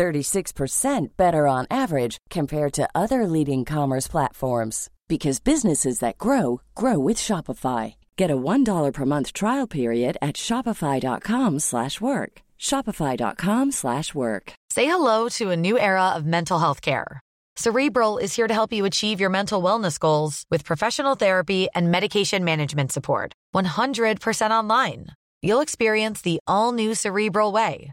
36% better on average compared to other leading commerce platforms because businesses that grow grow with Shopify. Get a $1 per month trial period at shopify.com/work. shopify.com/work. Say hello to a new era of mental health care. Cerebral is here to help you achieve your mental wellness goals with professional therapy and medication management support. 100% online. You'll experience the all new Cerebral Way,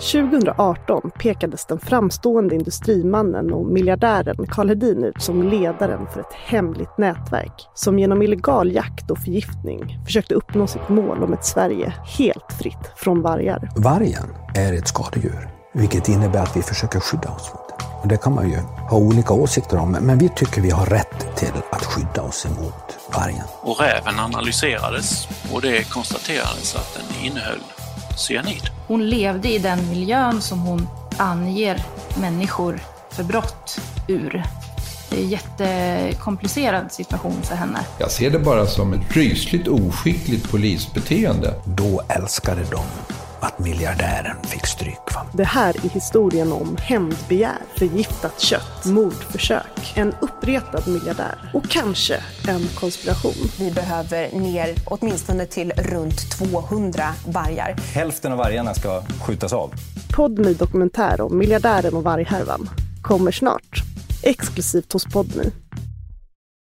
–2018 pekades den framstående industrimannen och miljardären Karl Hedin ut som ledaren för ett hemligt nätverk som genom illegal jakt och förgiftning försökte uppnå sitt mål om ett Sverige helt fritt från vargar. Vargen är ett skadedjur, vilket innebär att vi försöker skydda oss mot det. Och det kan man ju ha olika åsikter om, men vi tycker vi har rätt till att skydda oss emot vargen. Och räven analyserades och det konstaterades att den innehöll cyanid. Hon levde i den miljön som hon anger människor för brott ur. Det är en jättekomplicerad situation för henne. Jag ser det bara som ett rysligt oskickligt polisbeteende. Då älskade de att miljardären fick stryk. Va? Det här är historien om hämndbegär, förgiftat kött, mordförsök, en uppretad miljardär och kanske en konspiration. Vi behöver ner åtminstone till runt 200 vargar. Hälften av vargarna ska skjutas av. Podmy dokumentär om miljardären och varghärvan kommer snart. Exklusivt hos Podmy.